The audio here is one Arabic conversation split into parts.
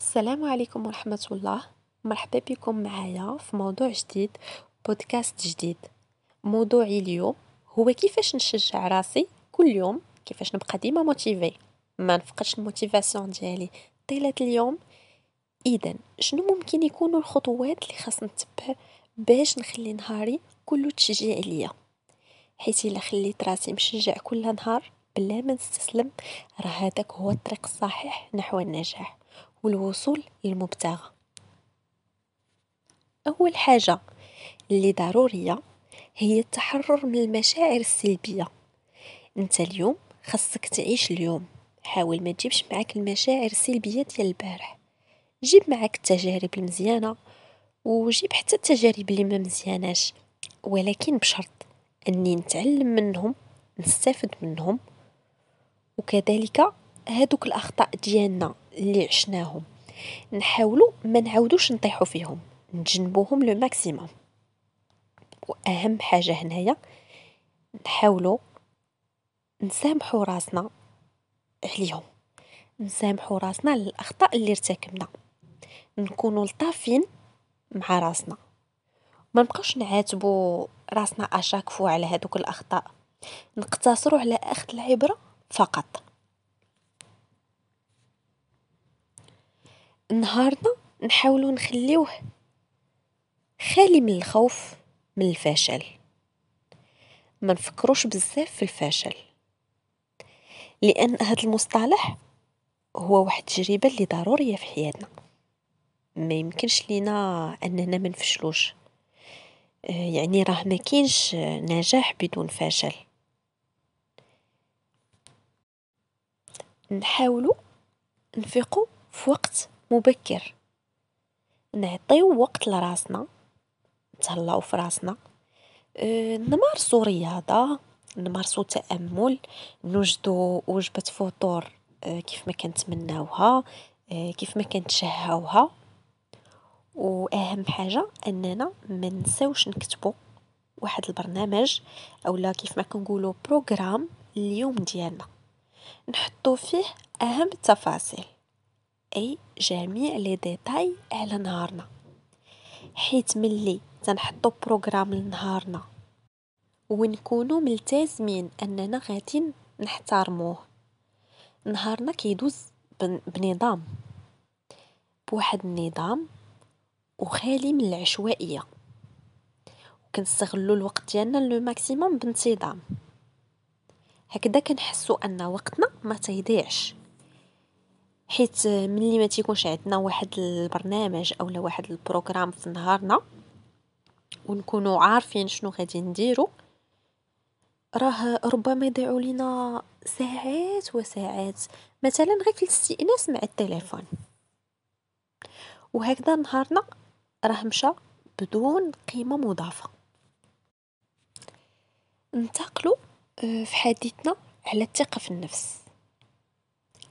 السلام عليكم ورحمة الله. مرحبا بكم معايا في موضوع جديد بودكاست جديد. موضوعي اليوم هو كيفاش نشجع راسي كل يوم كيفاش نبقى ديما motivé ما نفقدش ال motivation ديالي. طيلة اليوم إذا شنو ممكن يكونوا الخطوات اللي خاص نتبع باش نخلي نهاري كله تشجيع ليا؟ حيت إلا خليت راسي مشجع كل نهار بلا ما نستسلم راه هذاك هو الطريق الصحيح نحو النجاح. والوصول للمبتغى. أول حاجة اللي ضرورية هي التحرر من المشاعر السلبية. أنت اليوم خاصك تعيش اليوم. حاول ما تجيبش معك المشاعر السلبية ديال البارح. جيب معك التجارب المزيانة وجيب حتى التجارب اللي ما مزياناش. ولكن بشرط أني نتعلم منهم نستفد منهم. وكذلك هادوك الأخطاء ديالنا. اللي عشناهم. نحاولوا ما نعاودوش نطيحوا فيهم. نتجنبوهم لو ماكسيموم وأهم حاجة هنايا نحاولوا نسامحوا راسنا عليهم. نسامحوا راسنا للأخطاء اللي ارتكبنا. نكونوا لطافين مع راسنا. ما نبقاوش نعاتبوا راسنا اشاكفو على هذوك الأخطاء. نقتصروا على اخذ العبرة فقط. نهارنا نحاولوا نخليوه خالي من الخوف من الفشل. ما نفكروش بزاف في الفشل. لأن هذا المصطلح هو واحد التجربة اللي ضرورية في حياتنا. ما يمكنش لينا أننا ما نفشلوش. آه، يعني راه ما كاينش نجاح بدون فشل. نحاولوا نفيقوا في وقت مبكر. نعطيو وقت لراسنا نتهلاو في راسنا. أه نمارسو رياضة نمارسو تأمل نوجدو وجبة فطور أه كيف ما كنتمناوها أه كيف ما كنتشهاوها. وأهم حاجة أننا ما نساوش نكتبو واحد البرنامج أولا كيف ما كنقولو programme اليوم ديالنا. نحطو فيه أهم التفاصيل. أي جميع لي ديتاي على نهارنا. حيت ملي تنحطو programme لنهارنا. ونكونو ملتزمين أننا غادي نحترموه. نهارنا كيدوز بنظام. بواحد النظام وخالي من العشوائية. وكنستغلو الوقت ديالنا le maximum بانتظام. هكذا كنحسو أن وقتنا ما تيضيعش. حيت ملي ما تيكونش عندنا واحد البرنامج اولا واحد ال programme في نهارنا ونكونوا عارفين شنو غادي نديرو. راه ربما يضيعوا لينا ساعات وساعات مثلا غير في الاستئناس مع التليفون. وهكذا نهارنا راه مشى بدون قيمة مضافة. ننتقلوا آه، في حديثنا على الثقة في النفس.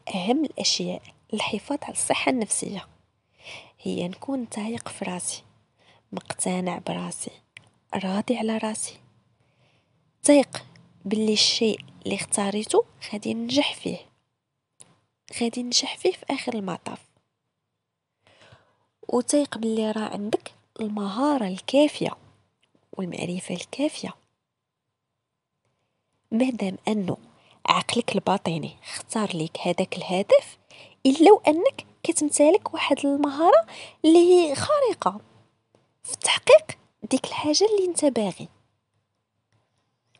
أهم الأشياء للحفاظ على الصحة النفسية هي نكون تايق في راسي مقتنع براسي راضي على راسي. تايق باللي الشيء اللي اختاريته غادي ننجح فيه غادي ننجح فيه في آخر المطاف. وتايق باللي راه عندك المهارة الكافية والمعرفة الكافية. مادام أنه عقلك الباطني اختار ليك هذاك الهدف إلا وأنك كتمتلك واحد المهارة اللي هي خارقة. في تحقيق ديك الحاجة اللي أنت باغي.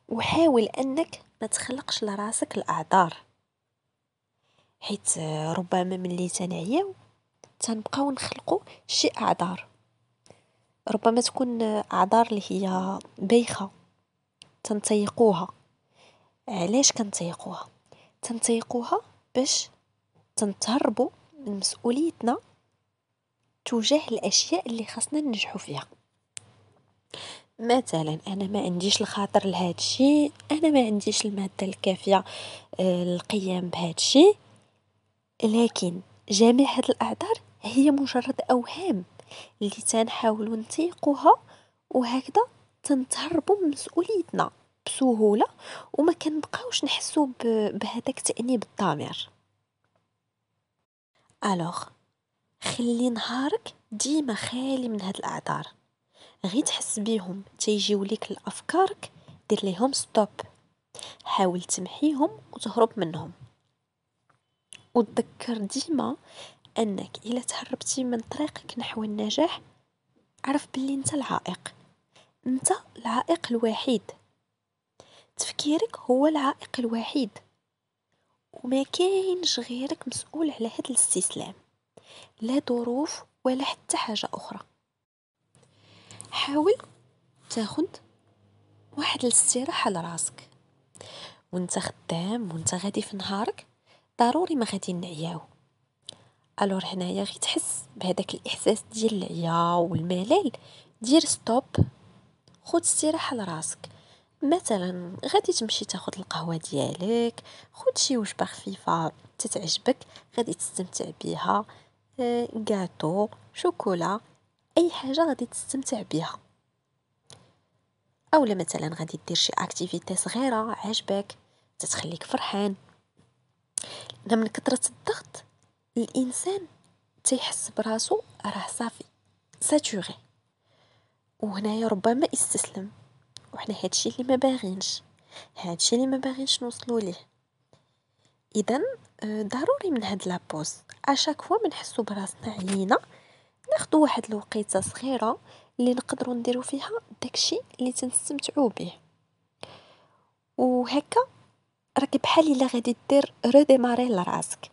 وحاول أنك ما تخلقش لراسك الأعذار. حيت ربما ملي تنعياو تنبقاو نخلقو شي أعذار. ربما تكون أعذار اللي هي بايخة تنتيقوها علاش كنتيقوها تنتيقوها باش تنتهربوا من مسؤوليتنا تجاه الأشياء اللي خاصنا ننجحوا فيها. مثلا أنا ما عنديش الخاطر لهذا الشيء أنا ما عنديش المادة الكافية آه، للقيام بهذا الشيء لكن جميع هاد الأعذار هي مجرد أوهام اللي تنحاولوا نتيقوها وهكذا تنتهربوا من مسؤوليتنا. بسهولة وما كنبقاوش نحسو بهذاك تأنيب الضمير. alors خلي نهارك ديما خالي من هاد الأعذار. غي تحس بيهم تيجيو ليك لأفكارك دير ليهم stop. حاول تمحيهم وتهرب منهم. وتذكر ديما أنك إلا تهربتي من طريقك نحو النجاح عرف بلي أنت العائق. أنت العائق الوحيد. تفكيرك هو العائق الوحيد وما كاينش غيرك مسؤول على هذا الاستسلام لا ظروف ولا حتى حاجة أخرى. حاول تاخد واحد الاستراحة لراسك وانت خدام وانت غادي في نهارك ضروري ما غادي نعياو. alors هنايا غي تحس بهذاك الإحساس ديال العيا والملل دير stop خد استراحة لراسك مثلا غادي تمشي تاخد القهوة ديالك خد شي وجبه خفيفه تتعجبك غادي تستمتع بها غاتو آه، شوكولا أي حاجة غادي تستمتع بها أولا مثلا غادي دير شي activité صغيره عجبك تتخليك فرحان. لأن من كثرة الضغط الإنسان تيحس براسو راه صافي saturé وهنايا ربما استسلم وحنا هادشي اللي ما باغينش هادشي اللي ما باغينش نوصلوا ليه. اذا آه، ضروري من هاد la pause à chaque fois بنحسو براسنا علينا ناخدو واحد الوقيتة صغيرة اللي نقدروا نديرو فيها داكشي اللي تنستمتعوا به. وهكا راك بحال إلا غادي دير redémarrer لراسك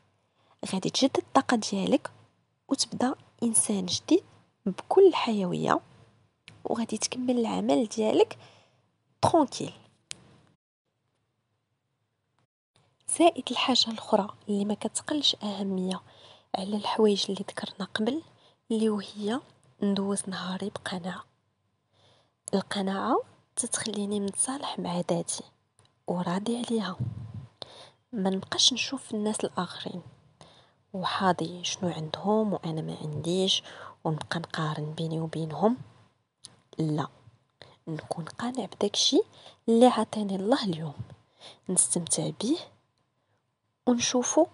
غادي تجدد الطاقة ديالك وتبدا إنسان جديد بكل حيوية وغادي تكمل العمل ديالك tranquille زائد الحاجة الأخرى اللي ما كتقلش أهمية على الحوايج اللي ذكرنا قبل اللي وهي ندوز نهاري بقناعة. القناعة تتخليني متصالح مع ذاتي وراضي عليها. ما نبقاش نشوف الناس الآخرين. وحاضي شنو عندهم وأنا ما عنديش ونبقى نقارن بيني وبينهم. لا. نكون قانع بداكشي اللي عطاني الله اليوم. نستمتع به ونشوفو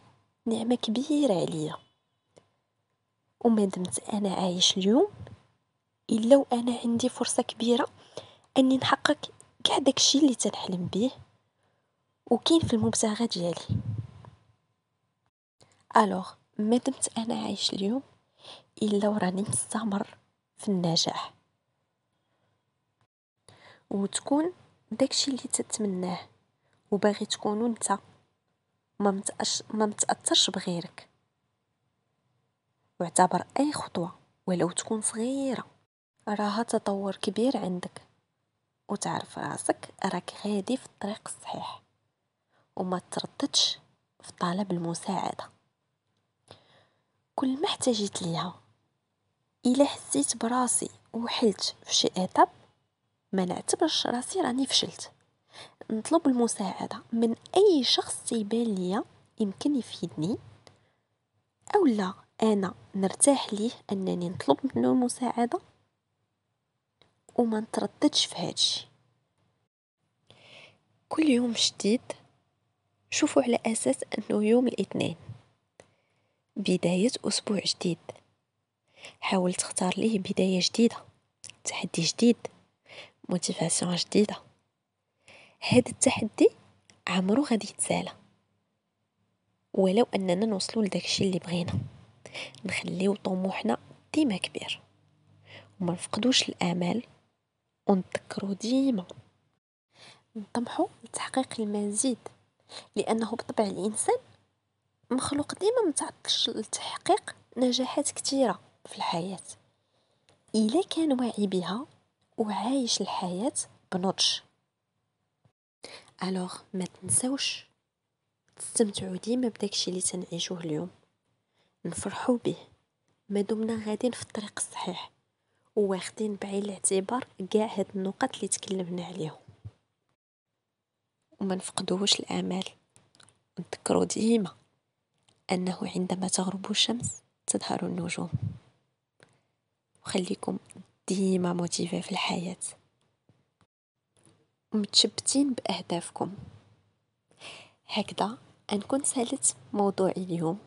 نعمة كبيرة عليا. وما دمت أنا عايش اليوم إلا وأنا عندي فرصة كبيرة أني نحقق كاع داكشي اللي تنحلم به وكاين في المبتغى ديالي. الوغ ما دمت أنا عايش اليوم إلا وراني مستمر في النجاح. وتكون داكشي اللي تتمناه وباغي تكونو ما متأثرش بغيرك. واعتبر أي خطوة ولو تكون صغيرة راها تطور كبير عندك. وتعرف راسك راك غادي في الطريق الصحيح وما ترددش في طلب المساعدة. كل ما احتاجيت ليها إلا حسيت براسي وحلت في شي ايطاب ما نعتبرش راسي راني فشلت. نطلب المساعدة من أي شخص تيبان ليا يمكن يفيدني أو لا أنا نرتاح ليه أنني نطلب منه المساعدة؟ وما نترددش في هادشي كل يوم جديد شوفوا على أساس أنه يوم الاثنين. بداية أسبوع جديد. حاول تختار ليه بداية جديدة تحدي جديد. موتيفاسيون جديدة. هاد التحدي عمرو غادي يتسالى. ولو أننا نوصلوا لداكشي اللي بغينا. نخليو طموحنا ديما كبير. وما نفقدوش الآمال ونتذكروا ديما. نطمحوا لتحقيق المزيد. لأنه بطبع الإنسان مخلوق ديما متعطش لتحقيق نجاحات كثيره في الحياة. إلا كان واعي بها وعايش الحياة بنضج. الوغ ما تنسوش تستمتعوا ديما بداكشي اللي تنعيشوه اليوم. نفرحوا به. ما دمنا غادين في الطريق الصحيح. وواخدين بعين الاعتبار كاع هاد النقط اللي تكلمنا عليهم. وما نفقدوش الأمال. نذكروا ديما أنه عندما تغرب الشمس تظهر النجوم. وخليكم ديما موتيفي في الحياة. ومتشبتين بأهدافكم. هكذا أنكون سالت موضوعي اليوم.